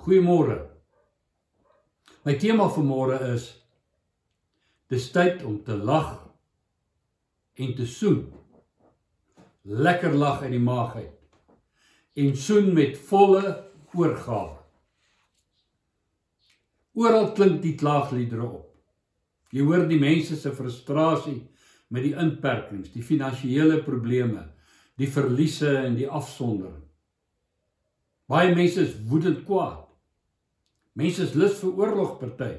Goeiemôre. My tema vir môre is dis tyd om te lag en te soen. Lekker lag uit die maag uit en soen met volle oorgawe. Oral klink die klaagliedere op. Jy hoor die mense se frustrasie met die inperkings, die finansiële probleme, die verliese en die afsondering. Baie mense is woedend kwaad. Mense is lus vir oorlog party.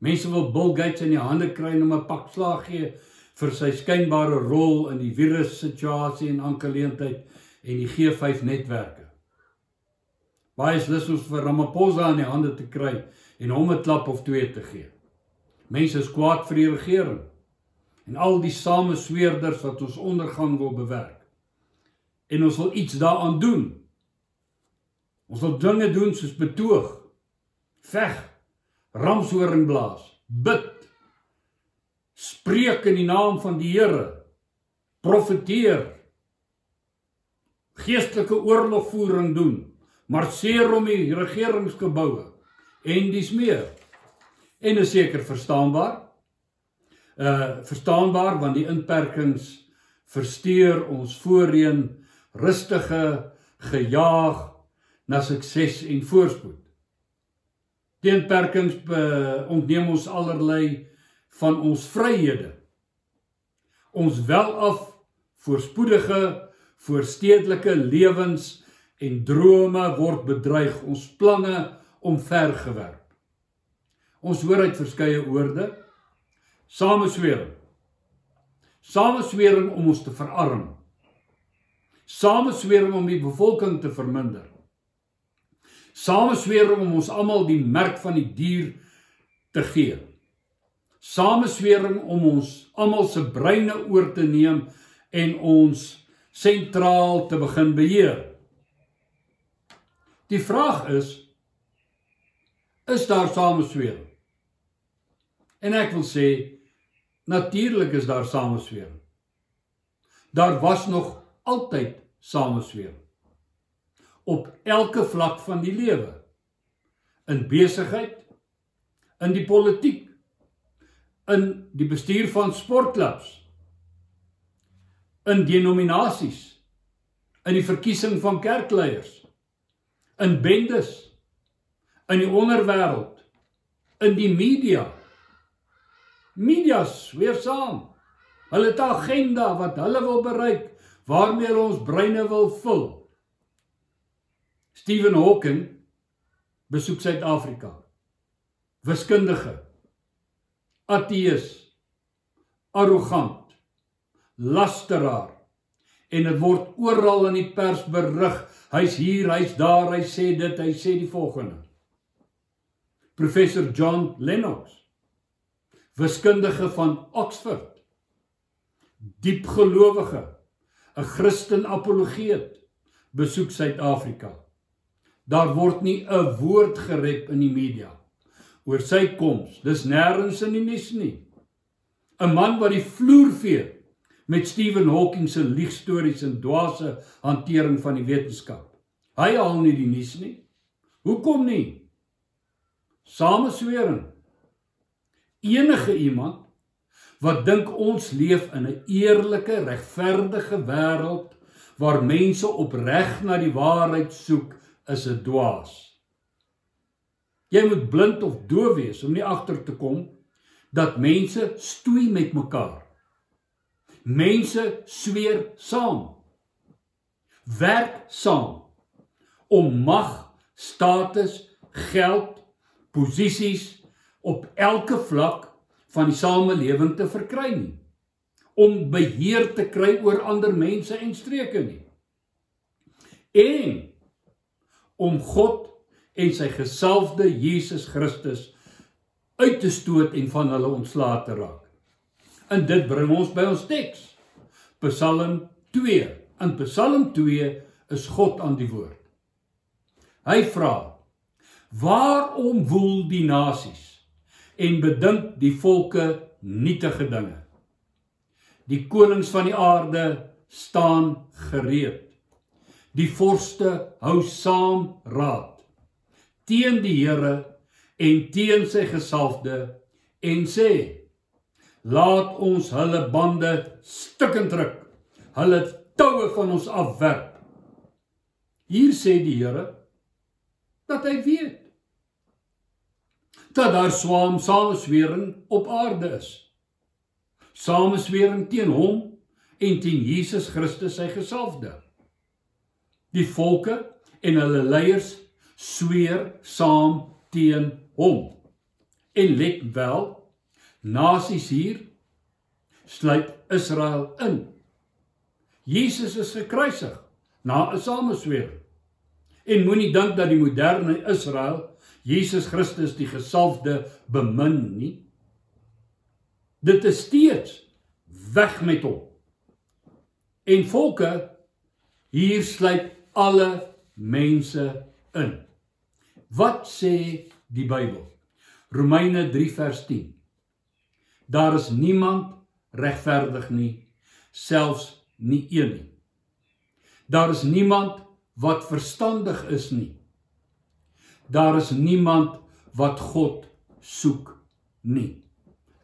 Mense wil Bill Gates in die hande kry om 'n pak slag gee vir sy skynbare rol in die virus situasie en aangeleentheid en die G5 netwerke. Baie is lus om vir Ramaphosa in die hande te kry en hom 'n klap of twee te gee. Mense is kwaad vir die regering en al die samesweerders wat ons ondergang wil bewerk. En ons wil iets daaraan doen. Ons wil dinge doen soos betoog, veg, ramshoring blaas, bid, spreek in die naam van die Here, profeteer, geestelike oorlogvoering doen, marseer om die regeringsgeboue en dis meer. En is seker verstaanbaar. Uh verstaanbaar want die inperkings versteur ons voorheen rustige gejaag na sukses en voorspoed. Die inperkings ontneem ons allerlei van ons vryhede. Ons welaf voorspoedige voorstedelike lewens en drome word bedreig, ons planne omvergewerp. Ons hoor uit verskeie oorde sameswering. Sameswering om ons te verarm. Sameswering om die bevolking te verminder sameswering om ons almal die merk van die dier te gee. Sameswering om ons almal se breine oor te neem en ons sentraal te begin beheer. Die vraag is is daar sameswering? En ek wil sê natuurlik is daar sameswering. Daar was nog altyd sameswering op elke vlak van die lewe. In besigheid, in die politiek, in die bestuur van sportklubs, in denominasies, in die verkiesing van kerkleiers, in bendes, in die onderwêreld, in die media. Medias weer saam. Hulle het 'n agenda wat hulle wil bereik, waarmee hulle ons breine wil vul. Stephen Hawking besoek Suid-Afrika. Wiskundige. Ateës. Arrogant. Lasteraar. En dit word oral in die pers berig. Hy's hier, hy's daar, hy sê dit, hy sê die volgende. Professor John Lennox. Wiskundige van Oxford. Diepgelowige, 'n Christen apologeet besoek Suid-Afrika. Daar word nie 'n woord gerep in die media oor sy koms. Dis nêrens in die nuus nie. 'n Man wat die vloer vee met Stephen Hawking se liegstories en dwaase hantering van die wetenskap. Hy haal nie die nuus nie. Hoekom nie? Sameswering. Enige iemand wat dink ons leef in 'n eerlike, regverdige wêreld waar mense opreg na die waarheid soek, is 'n dwaas. Jy moet blind of doof wees om nie agter te kom dat mense stoei met mekaar. Mense sweer saam. Werk saam om mag, status, geld, posisies op elke vlak van die samelewing te verkry nie om beheer te kry oor ander mense en streke nie. En om God en sy gesalfde Jesus Christus uit te stoot en van hulle ontslae te raak. En dit bring ons by ons teks. Psalm 2. In Psalm 2 is God aan die woord. Hy vra: Waarom woel die nasies en bedink die volke nietige dinge? Die konings van die aarde staan gereed. Die vorste hou saam raad. teen die Here en teen sy gesalfde en sê laat ons hulle bande stukkend ruk. Hulle toue van ons afwerp. Hier sê die Here dat hy weet dat daar swaam sameswering op aarde is. Sameswering teen hom en teen Jesus Christus sy gesalfde die volke en hulle leiers sweer saam teen hom. En let wel, nasies hier sluit Israel in. Jesus is gekruisig na 'n sameswering. En moenie dink dat die moderne Israel Jesus Christus die gesalfde bemin nie. Dit is steeds weg met hom. En volke hier sluit alle mense in. Wat sê die Bybel? Romeine 3 vers 10. Daar is niemand regverdig nie, selfs nie een nie. Daar is niemand wat verstandig is nie. Daar is niemand wat God soek nie.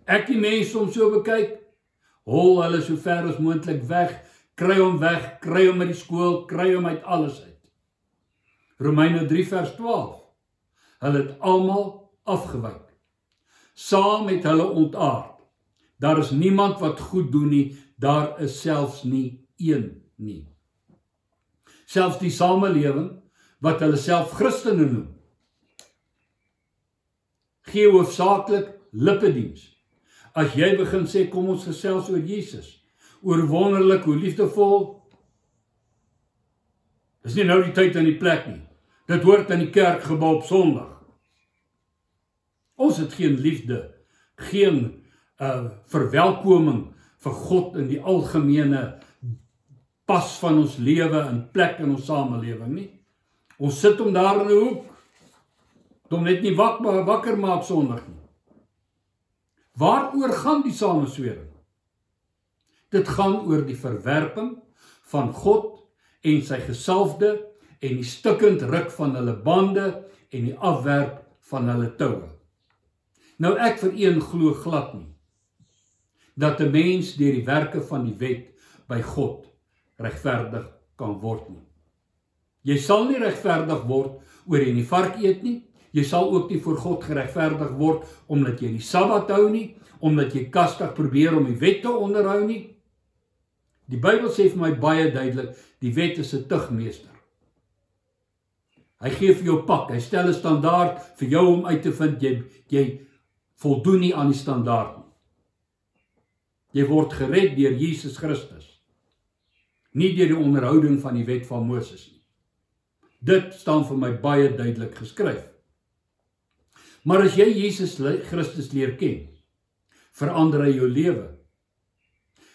Ek die mense om so bekyk, hol hulle so ver as moontlik weg, kry hom weg, kry hom uit die skool, kry hom uit alles uit. Romeine 3 vers 12. Hulle het almal afgewyk. Saam met hulle ontaard. Daar is niemand wat goed doen nie, daar is selfs nie een nie. Selfs die samelewing wat hulle self Christene noem. Gee hoofsaaklik lippediens. As jy begin sê kom ons gesels oor Jesus, oor wonderlik hoe liefdevol Dis nie nou die tyd en die plek nie. Dit hoort in die kerkgebou op Sondag. Ons het geen liefde, geen uh verwelkoming vir God in die algemene pas van ons lewe en plek in ons samelewing nie. Ons sit hom daar in 'n hoek. Dom net nie wak wakker maak Sondag nie. Waaroor gaan die sameswering? Dit gaan oor die verwerping van God en sy gesalfde en die stukkend ruk van hulle bande en die afwerp van hulle toue. Nou ek vir een glo glad nie dat 'n mens deur die werke van die wet by God regverdig kan word nie. Jy sal nie regverdig word oor jy nie vark eet nie. Jy sal ook nie voor God geregverdig word omdat jy die Sabbat hou nie, omdat jy kastig probeer om die wet te onderhou nie. Die Bybel sê vir my baie duidelik, die wet is 'n tugmeester. Hy gee vir jou pak, hy stel 'n standaard vir jou om uit te vind jy jy voldoen nie aan die standaard nie. Jy word gered deur Jesus Christus. Nie deur die onderhouding van die wet van Moses nie. Dit staan vir my baie duidelik geskryf. Maar as jy Jesus Christus leer ken, verander hy jou lewe.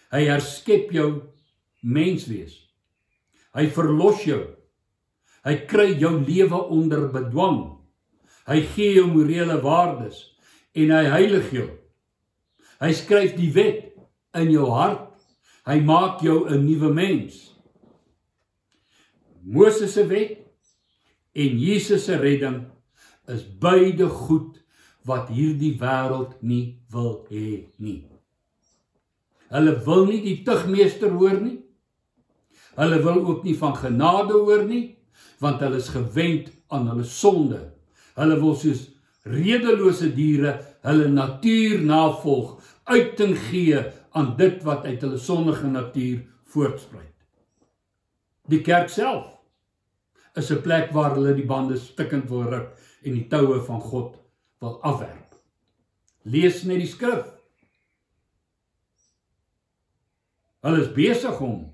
Hy herskep jou menswees. Hy verlos jou. Hy kry jou lewe onder bedwang. Hy gee jou morele waardes en hy heilig jou. Hy skryf die wet in jou hart. Hy maak jou 'n nuwe mens. Moses se wet en Jesus se redding is beide goed wat hierdie wêreld nie wil hê nie. Hulle wil nie die tugmeester hoor nie. Hulle wil ook nie van genade hoor nie, want hulle is gewend aan hulle sonde. Hulle wil soos redelose diere hulle natuur navolg, uiting gee aan dit wat uit hulle sondige natuur voortspruit. Die kerk self is 'n plek waar hulle die bande stikkend wil ruk en die toue van God wil afwerp. Lees net die skrif. Hulle is besig om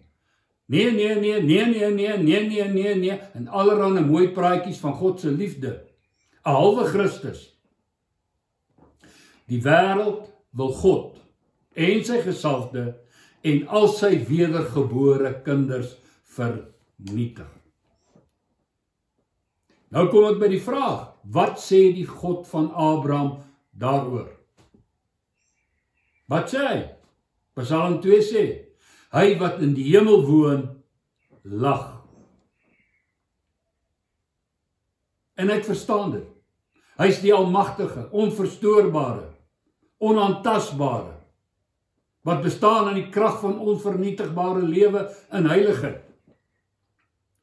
nee nee nee nee nee nee nee nee nee nee en allerlei mooi praatjies van God se liefde 'n halwe Christus. Die wêreld wil God en sy gesalfde en al sy wedergebore kinders vernietig. Nou kom ek by die vraag, wat sê die God van Abraham daaroor? Wat sê hy? Psalm 2 sê, hy wat in die hemel woon, lag. En ek verstaan dit. Hy's die almagtige, onverstoorbare, onaantastbare wat bestaan in die krag van onvernietigbare lewe in heiligheid.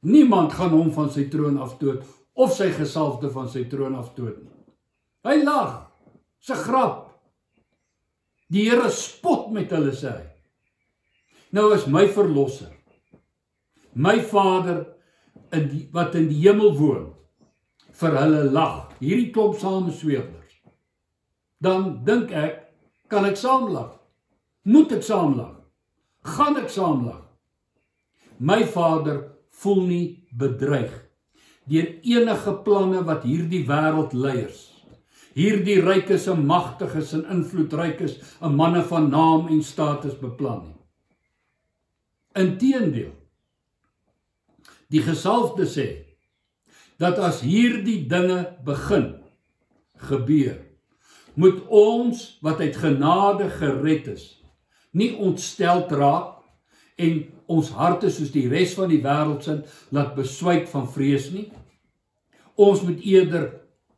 Niemand gaan hom van sy troon afstoot of sy gesalfde van sy troon afstoot nie. Hy lag. Se grap. Die Here spot met hulle sê hy. Nou is my verlosser. My Vader in die wat in die hemel woon vir hulle lag. Hierdie klomp samesweerders. Dan dink ek kan ek saam lag. Moet ek saam lag? Gaan ek saam lag? My Vader voel nie bedreig deur enige planne wat hierdie wêreld leiers hierdie rykes en magtiges en invloedrykes, 'n manne van naam en status beplan nie. Inteendeel. Die gesalfde sê dat as hierdie dinge begin gebeur, moet ons wat uit genade gered is, nie ontstel raak en ons harte soos die res van die wêreld sin laat beswyk van vrees nie. Ons moet eerder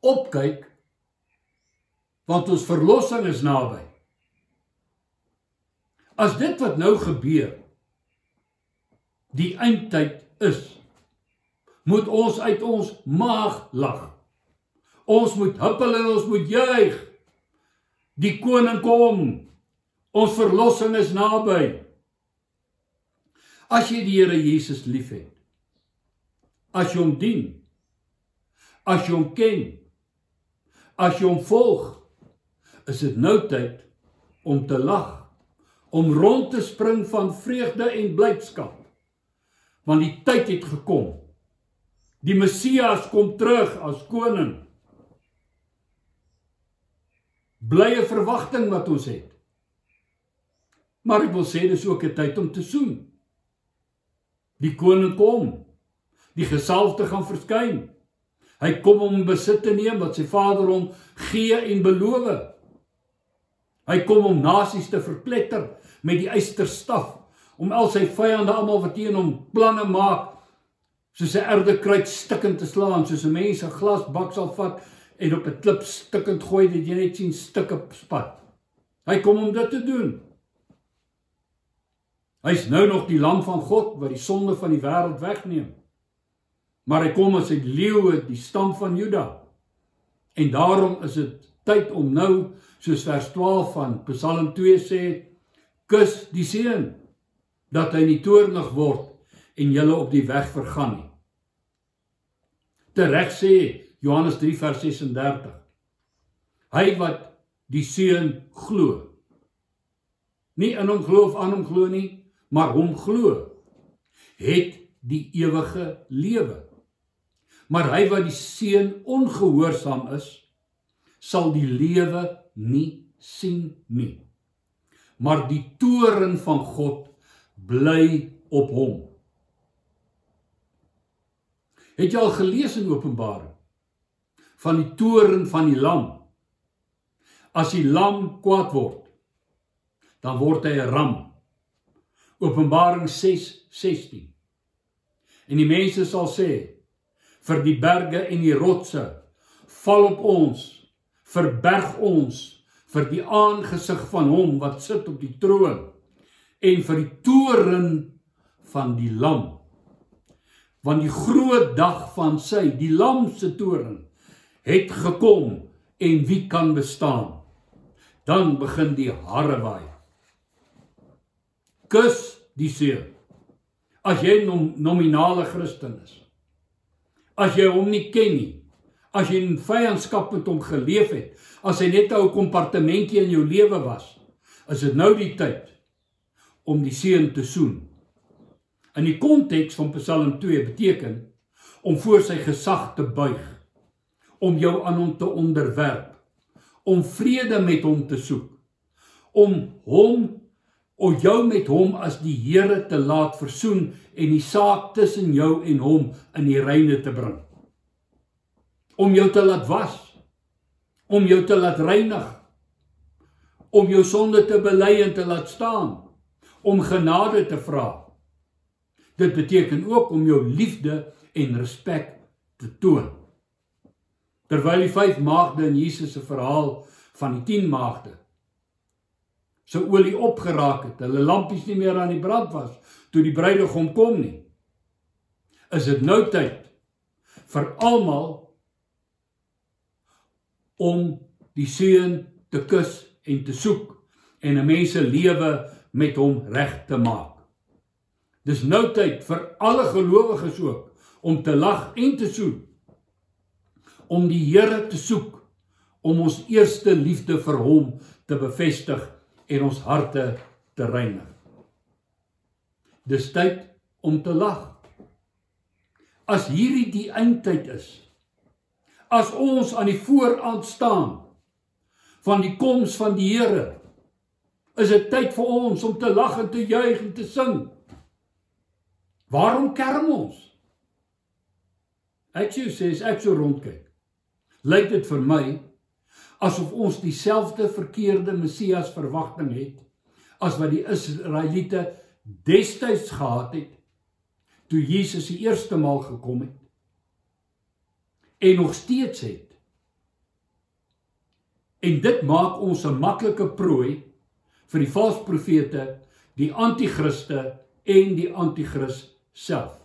opkyk want ons verlossing is naby. As dit wat nou gebeur die eindtyd is, moet ons uit ons maag lag. Ons moet huppel en ons moet juig. Die koning kom. Ons verlossing is naby. As jy die Here Jesus liefhet, as jy hom dien, as jy hom ken, as jy hom volg, is dit nou tyd om te lag, om rond te spring van vreugde en blydskap. Want die tyd het gekom. Die Messias kom terug as koning. Blye verwagting wat ons het. Maar ek wil sê dis ook 'n tyd om te soen. Die koning kom. Die gesalfde gaan verskyn. Hy kom om besit te neem wat sy Vader hom gee en beloof. Hy kom om nasies te verpletter met die eysterstaf, om al sy vyande almal wat teen hom planne maak, soos 'n erdekruid stikkend te slaan, soos 'n mens 'n glasbak sal vat en op 'n klip stikkend gooi dat jy net sien stukke spat. Hy kom om dit te doen. Hy's nou nog die lam van God wat die sonde van die wêreld wegneem. Maar hy kom as 'n leeu die stam van Juda. En daarom is dit tyd om nou soos vers 12 van Psalm 2 sê kus die seun dat hy nie toornig word en julle op die weg vergaan nie. Tereg sê Johannes 3 vers 36. Hy wat die seun glo. Nie in hom glo of aan hom glo nie, maar hom glo het die ewige lewe. Maar hy wat die seun ongehoorsaam is, sal die lewe nie sien nie. Maar die toren van God bly op hom. Het jy al gelees in Openbaring van die toren van die lam? As die lam kwaad word, dan word hy 'n ram. Openbaring 6:16. En die mense sal sê vir die berge en die rotse, val op ons verberg ons vir die aangesig van hom wat sit op die troon en vir die toren van die lam. Want die groot dag van sy die lam se toren het gekom en wie kan bestaan? Dan begin die harre waai. Kus die see as jy nom, nominale christen is as jy hom nie ken nie as jy in vyandskap met hom geleef het, as hy net 'n kompartementjie in jou lewe was, is dit nou die tyd om die seun te soen. In die konteks van Psalm 2 beteken om voor sy gesag te buig, om jou aan hom te onderwerp, om vrede met hom te soek, om hom of jou met hom as die Here te laat versoen en die saak tussen jou en hom in die reine te bring om jou te laat was, om jou te laat reinig, om jou sonde te bely en te laat staan, om genade te vra. Dit beteken ook om jou liefde en respek te toon. Terwyl die vyf maagde in Jesus se verhaal van die 10 maagde se olie opgeraak het, hulle lampies nie meer aan die brand was toe die bruidegom kom nie. Is dit nou tyd vir almal om die seun te kus en te soek en 'n mens se lewe met hom reg te maak. Dis nou tyd vir alle gelowiges ook om te lag en te soen. Om die Here te soek om ons eerste liefde vir hom te bevestig en ons harte te reinig. Dis tyd om te lag. As hierdie die eindtyd is, as ons aan die vooraan staan van die koms van die Here, is dit tyd vir ons om te lag en te juig en te sing. Waarom kerm ons? Ek sê as ek so rondkyk, lyk dit vir my asof ons dieselfde verkeerde Messias verwagting het as wat die Israeliete destyds gehad het toe Jesus die eerste maal gekom het en nog steeds het. En dit maak ons 'n maklike prooi vir die valse profete, die anti-kriste en die anti-kris self.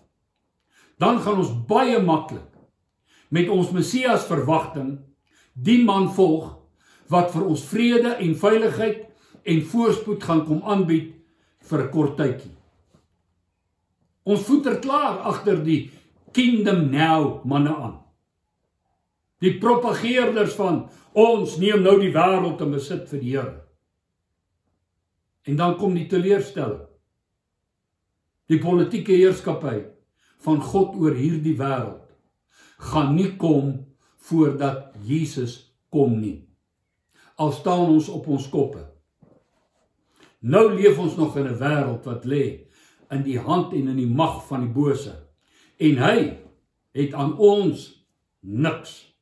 Dan gaan ons baie maklik met ons Messias verwagting die man volg wat vir ons vrede en veiligheid en voorspoed gaan kom aanbied vir 'n kort tydjie. Ons voeter klaar agter die kingdom now manne aan. Die propageerders van ons neem nou die wêreld in besit vir die Here. En dan kom die teleurstelling. Die politieke heerskappy van God oor hierdie wêreld gaan nie kom voordat Jesus kom nie. Al staan ons op ons koppe. Nou leef ons nog in 'n wêreld wat lê in die hand en in die mag van die bose. En hy het aan ons niks.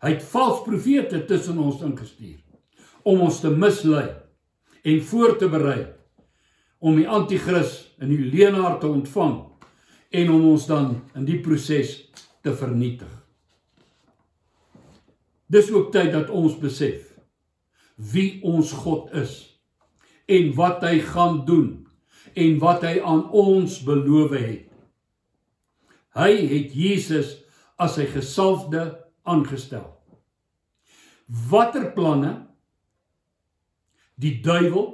Hy het valse profete tussen ons ingestuur om ons te mislei en voor te berei om die anti-kris en die leenaar te ontvang en om ons dan in die proses te vernietig. Dis ook tyd dat ons besef wie ons God is en wat hy gaan doen en wat hy aan ons beloof het. Hy het Jesus as sy gesalfde aangestel. Watter planne die duiwel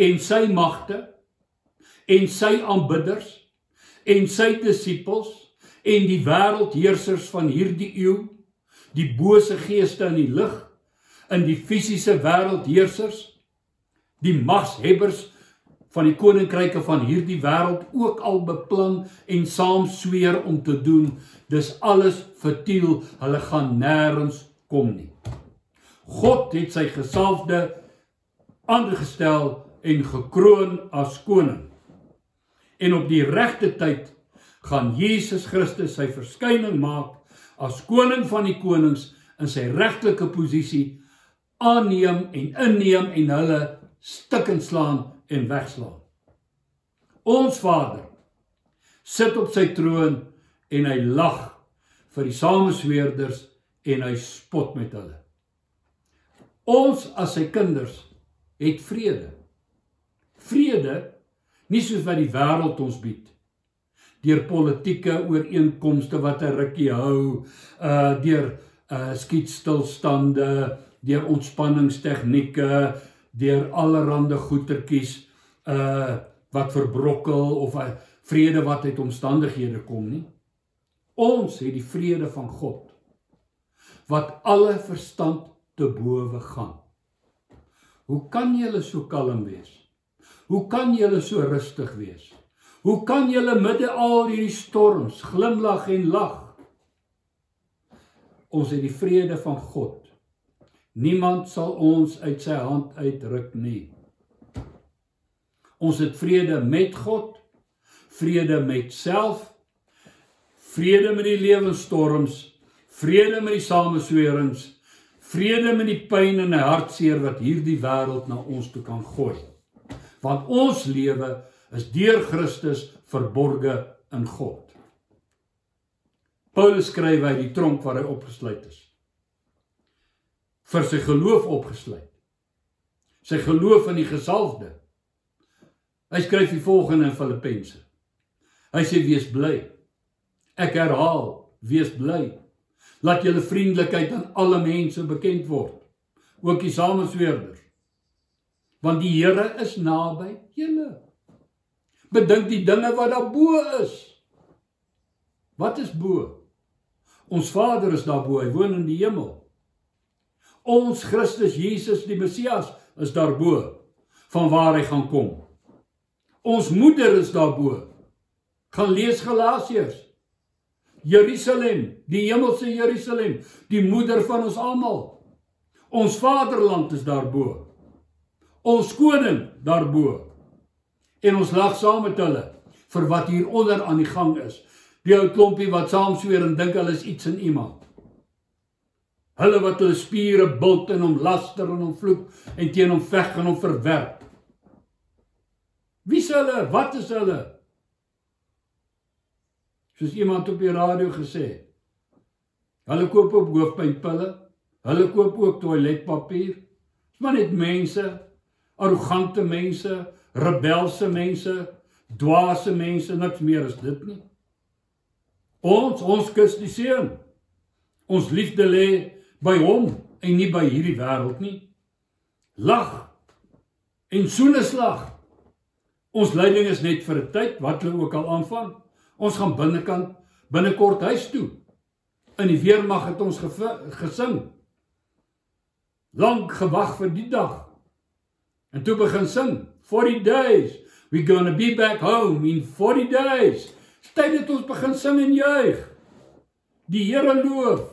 en sy magte en sy aanbidders en sy disippels en die wêreldheersers van hierdie eeu, die bose geeste in die lig, in die fisiese wêreldheersers, die magshebbers van die koninkryke van hierdie wêreld ook al beplan en saam sweer om te doen, dis alles vertiel, hulle gaan nêrens kom nie. God het sy gesalfde aangestel en gekroon as koning. En op die regte tyd gaan Jesus Christus sy verskyning maak as koning van die konings in sy regtelike posisie aanneem en inneem en hulle stukkend slaan en wegslaan. Ons Vader sit op sy troon en hy lag vir die samesweerders en hy spot met hulle. Ons as sy kinders het vrede. Vrede nie soos wat die wêreld ons bied deur politieke ooreenkomste wat 'n rukkie hou, uh deur uh skietstilstande, deur ontspanningstegnieke, deur allerlei goetertjies uh wat verbrokkel of 'n vrede wat uit omstandighede kom nie. Ons het die vrede van God wat alle verstand te bowe gaan. Hoe kan jy so kalm wees? Hoe kan jy so rustig wees? Hoe kan julle midde al hierdie storms glimlag en lag? Ons het die vrede van God. Niemand sal ons uit sy hand uitruk nie. Ons het vrede met God, vrede met self, vrede met die lewensstorms, vrede met die samesweerings, vrede met die pyn en die hartseer wat hierdie wêreld na ons toe kan gooi. Want ons lewe is deur Christus verborge in God. Paulus skryf uit die tronk waar hy opgesluit is. Vir sy geloof opgesluit. Sy geloof in die gesalfde. Hy skryf die volgende in Filippense. Hy sê wees bly. Ek herhaal, wees bly. Laat julle vriendelikheid aan alle mense bekend word, ook die samesweerders. Want die Here is naby julle. Bedink die dinge wat daarbo is. Wat is bo? Ons Vader is daarbo, hy woon in die hemel. Ons Christus Jesus die Messias is daarbo van waar hy gaan kom. Ons moeder is daarbo. Gaan lees Galasiërs. Jerusalem, die hemelse Jerusalem, die moeder van ons almal. Ons vaderland is daarbo. Ons koning daarbo. En ons lag saam met hulle vir wat hier onder aan die gang is. Die ou klompie wat saam sweer en dink hulle is iets in iemand. Hulle wat hulle spiere bult en hom laster en hom vloek en teen hom veg en hom verwerp. Wie is hulle? Wat is hulle? Soos iemand op die radio gesê. Hulle koop op hoofpynpille. Hulle koop ook toiletpapier. Dis maar net mense, arrogante mense, rebelse mense, dwaase mense, niks meer is dit nie. Ons, ons kus die seun. Ons liefde lê by hom en nie by hierdie wêreld nie. Lag en soeneslag. Ons lyding is net vir 'n tyd, wat hulle ook al aanvang. Ons gaan binnekant binnekort huis toe. In die weermag het ons gesing. Lank gewag vir die dag. En toe begin sing, 40 days, we going to be back home in 40 days. Tyd het ons begin sing en juig. Die Here loof.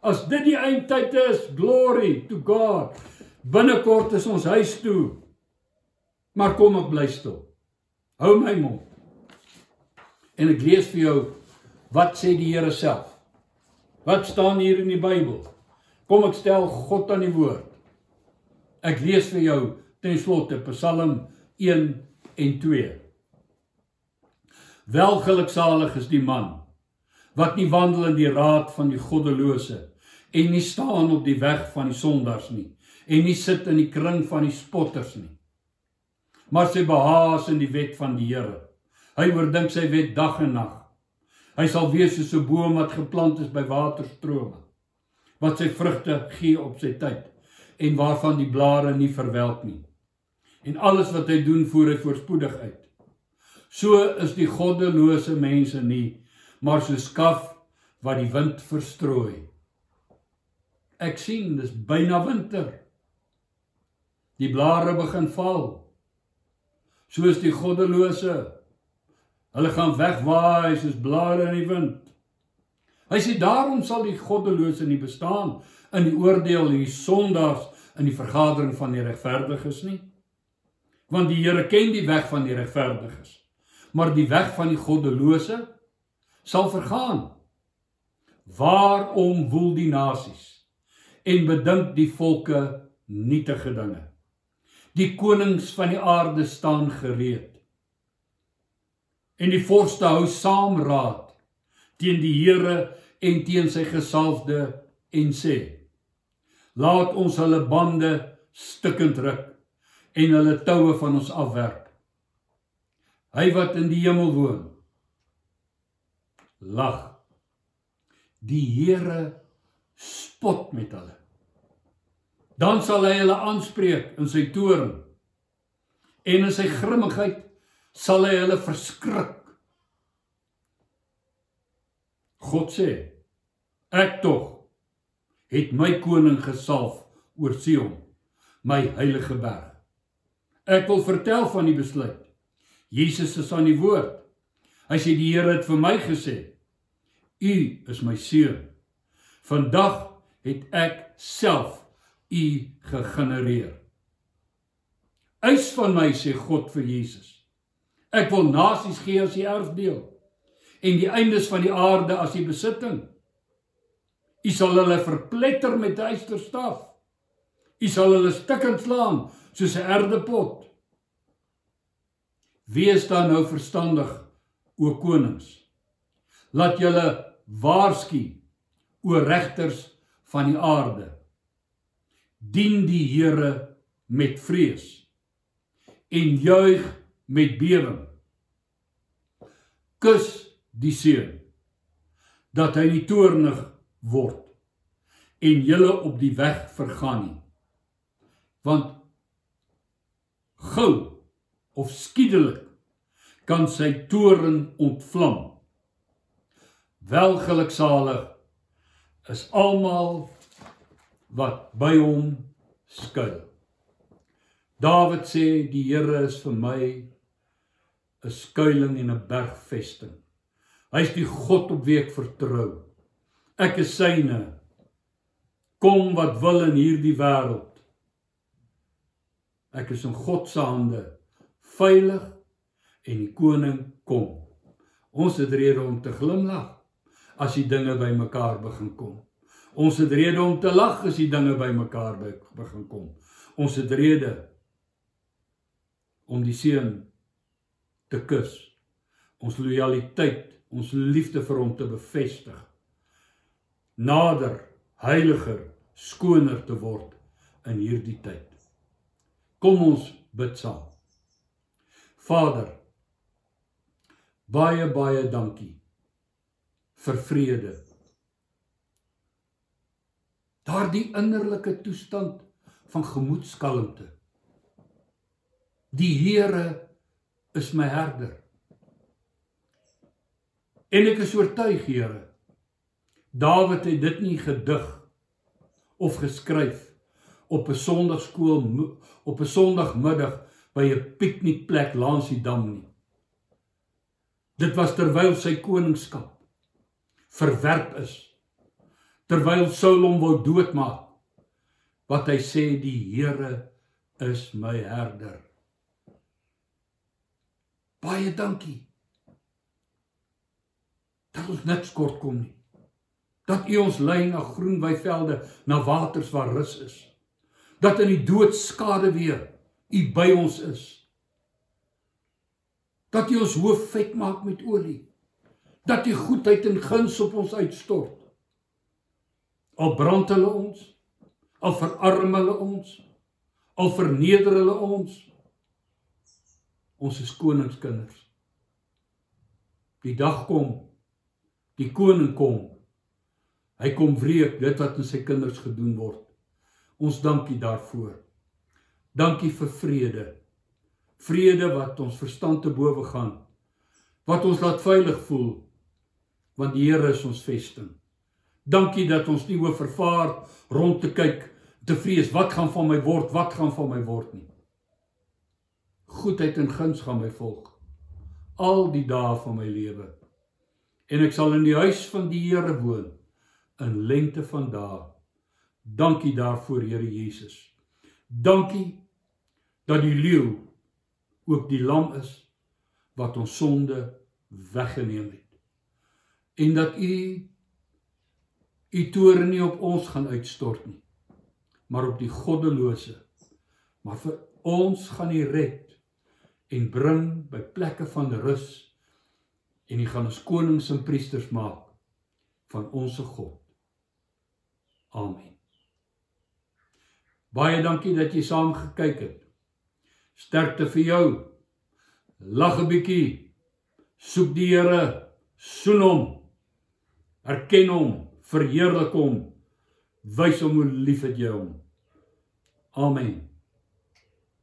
As dit die eindtyd is, glory to God. Binnekort is ons huis toe. Maar kom ek bly stil. Hou my mond. En ek lees vir jou wat sê die Here self. Wat staan hier in die Bybel? Kom ek stel God aan die woord. Ek lees vir jou ten slotte Psalm 1 en 2. Welgeluksalig is die man wat nie wandel in die raad van die goddelose en nie staan op die weg van die sondaars nie en nie sit in die kring van die spotters nie maar sy behaas in die wet van die Here. Hy oordink sy wet dag en nag. Hy sal wees soos 'n boom wat geplant is by waterstrome wat sy vrugte gee op sy tyd en waarvan die blare nie verwelk nie. En alles wat hy doen, voer hy voorspoedig uit. So is die goddelose mense nie, maar so skaf wat die wind verstrooi. Ek sien dis byna winter. Die blare begin val soos die goddelose. Hulle gaan wegwaai soos blare in die wind. Hy sê daarom sal die goddelose nie bestaan in die oordeel en die sondaars in die vergadering van die regverdiges nie. Want die Here ken die weg van die regverdiges, maar die weg van die goddelose sal vergaan. Waarom woel die nasies en bedink die volke nietige dinge? Die konings van die aarde staan gereed. En die vorste hou saam raad teen die Here en teen sy gesalfde en sê: Laat ons hulle bande stukkend ruk en hulle toue van ons afwerp. Hy wat in die hemel woon lag. Die Here spot met hulle dan sal hy hulle aanspreek in sy toorn en in sy grimmigheid sal hy hulle verskrik God sê ek tog het my koning gesalf oor Sion my heilige berg ek wil vertel van die besluit Jesus is aan die woord hy sê die Here het vir my gesê u is my seun vandag het ek self u gegenereer. Eis van my sê God vir Jesus. Ek wil nasies gee as die erfdeel en die eindes van die aarde as die besitting. U sal hulle verpletter met 'n eysterstaf. U sal hulle stukkend slaan soos 'n erdepot. Wees dan nou verstandig o konings. Laat julle waarsku o regters van die aarde dien die Here met vrees en juig met bewering kus die seun dat hy nie toornig word en julle op die weg vergaan nie. Want gou of skiedelik kan sy toren ontvlam. Welgeluksalig is almal wat by hom skuil. Dawid sê die Here is vir my 'n skuilings en 'n bergvesting. Hy's die God op wie ek vertrou. Ek is syne. Kom wat wil in hierdie wêreld ek is in God se hande. Veilig en die koning kom. Ons het rede om te glimlag as die dinge bymekaar begin kom. Ons het rede om te lag as die dinge bymekaar begin kom. Ons het rede om die seun te kus. Ons lojaliteit, ons liefde vir hom te bevestig. Nader, heiliger, skoner te word in hierdie tyd. Kom ons bid saam. Vader, baie baie dankie vir vrede. Daardie innerlike toestand van gemoedskalmte. Die Here is my herder. En ek is oortuig, Here, Dawid het dit nie gedig of geskryf op 'n Sondagskool op 'n Sondagmiddag by 'n piknikplek langs die dam nie. Dit was terwyl sy koningskap verwerp is terwyl Saul hom wou doodmaak wat hy sê die Here is my herder baie dankie. Dat ons niks kort kom nie. Dat u ons lei na groen weivelde na waters waar rus is. Dat in die dood skade weer u by ons is. Dat u ons hoof vet maak met olie. Dat die goedheid en guns op ons uitstort. Al brand hulle ons, al verarm hulle ons, al verneder hulle ons. Ons is koningskinders. Die dag kom, die koning kom. Hy kom wreek dit wat aan sy kinders gedoen word. Ons dankie daarvoor. Dankie vir vrede. Vrede wat ons verstand te bowe gaan. Wat ons laat veilig voel want die Here is ons vesting. Dankie dat ons nie hoef vervaar rond te kyk te vrees wat gaan van my word, wat gaan van my word nie. Goedheid en guns gaan my volg al die dae van my lewe. En ek sal in die huis van die Here woon in lengte van dae. Dankie daarvoor Here Jesus. Dankie dat die leeu ook die lam is wat ons sonde weggeneem het en dat u u toorn nie op ons gaan uitstort nie maar op die goddelose maar vir ons gaan u red en bring by plekke van rus en u gaan ons konings en priesters maak van ons God. Amen. Baie dankie dat jy saam gekyk het. Sterkte vir jou. Lag 'n bietjie. Soek die Here. Soen hom. Erken hom, verheerlik hom, wys hom hoe lief het jy hom. Amen.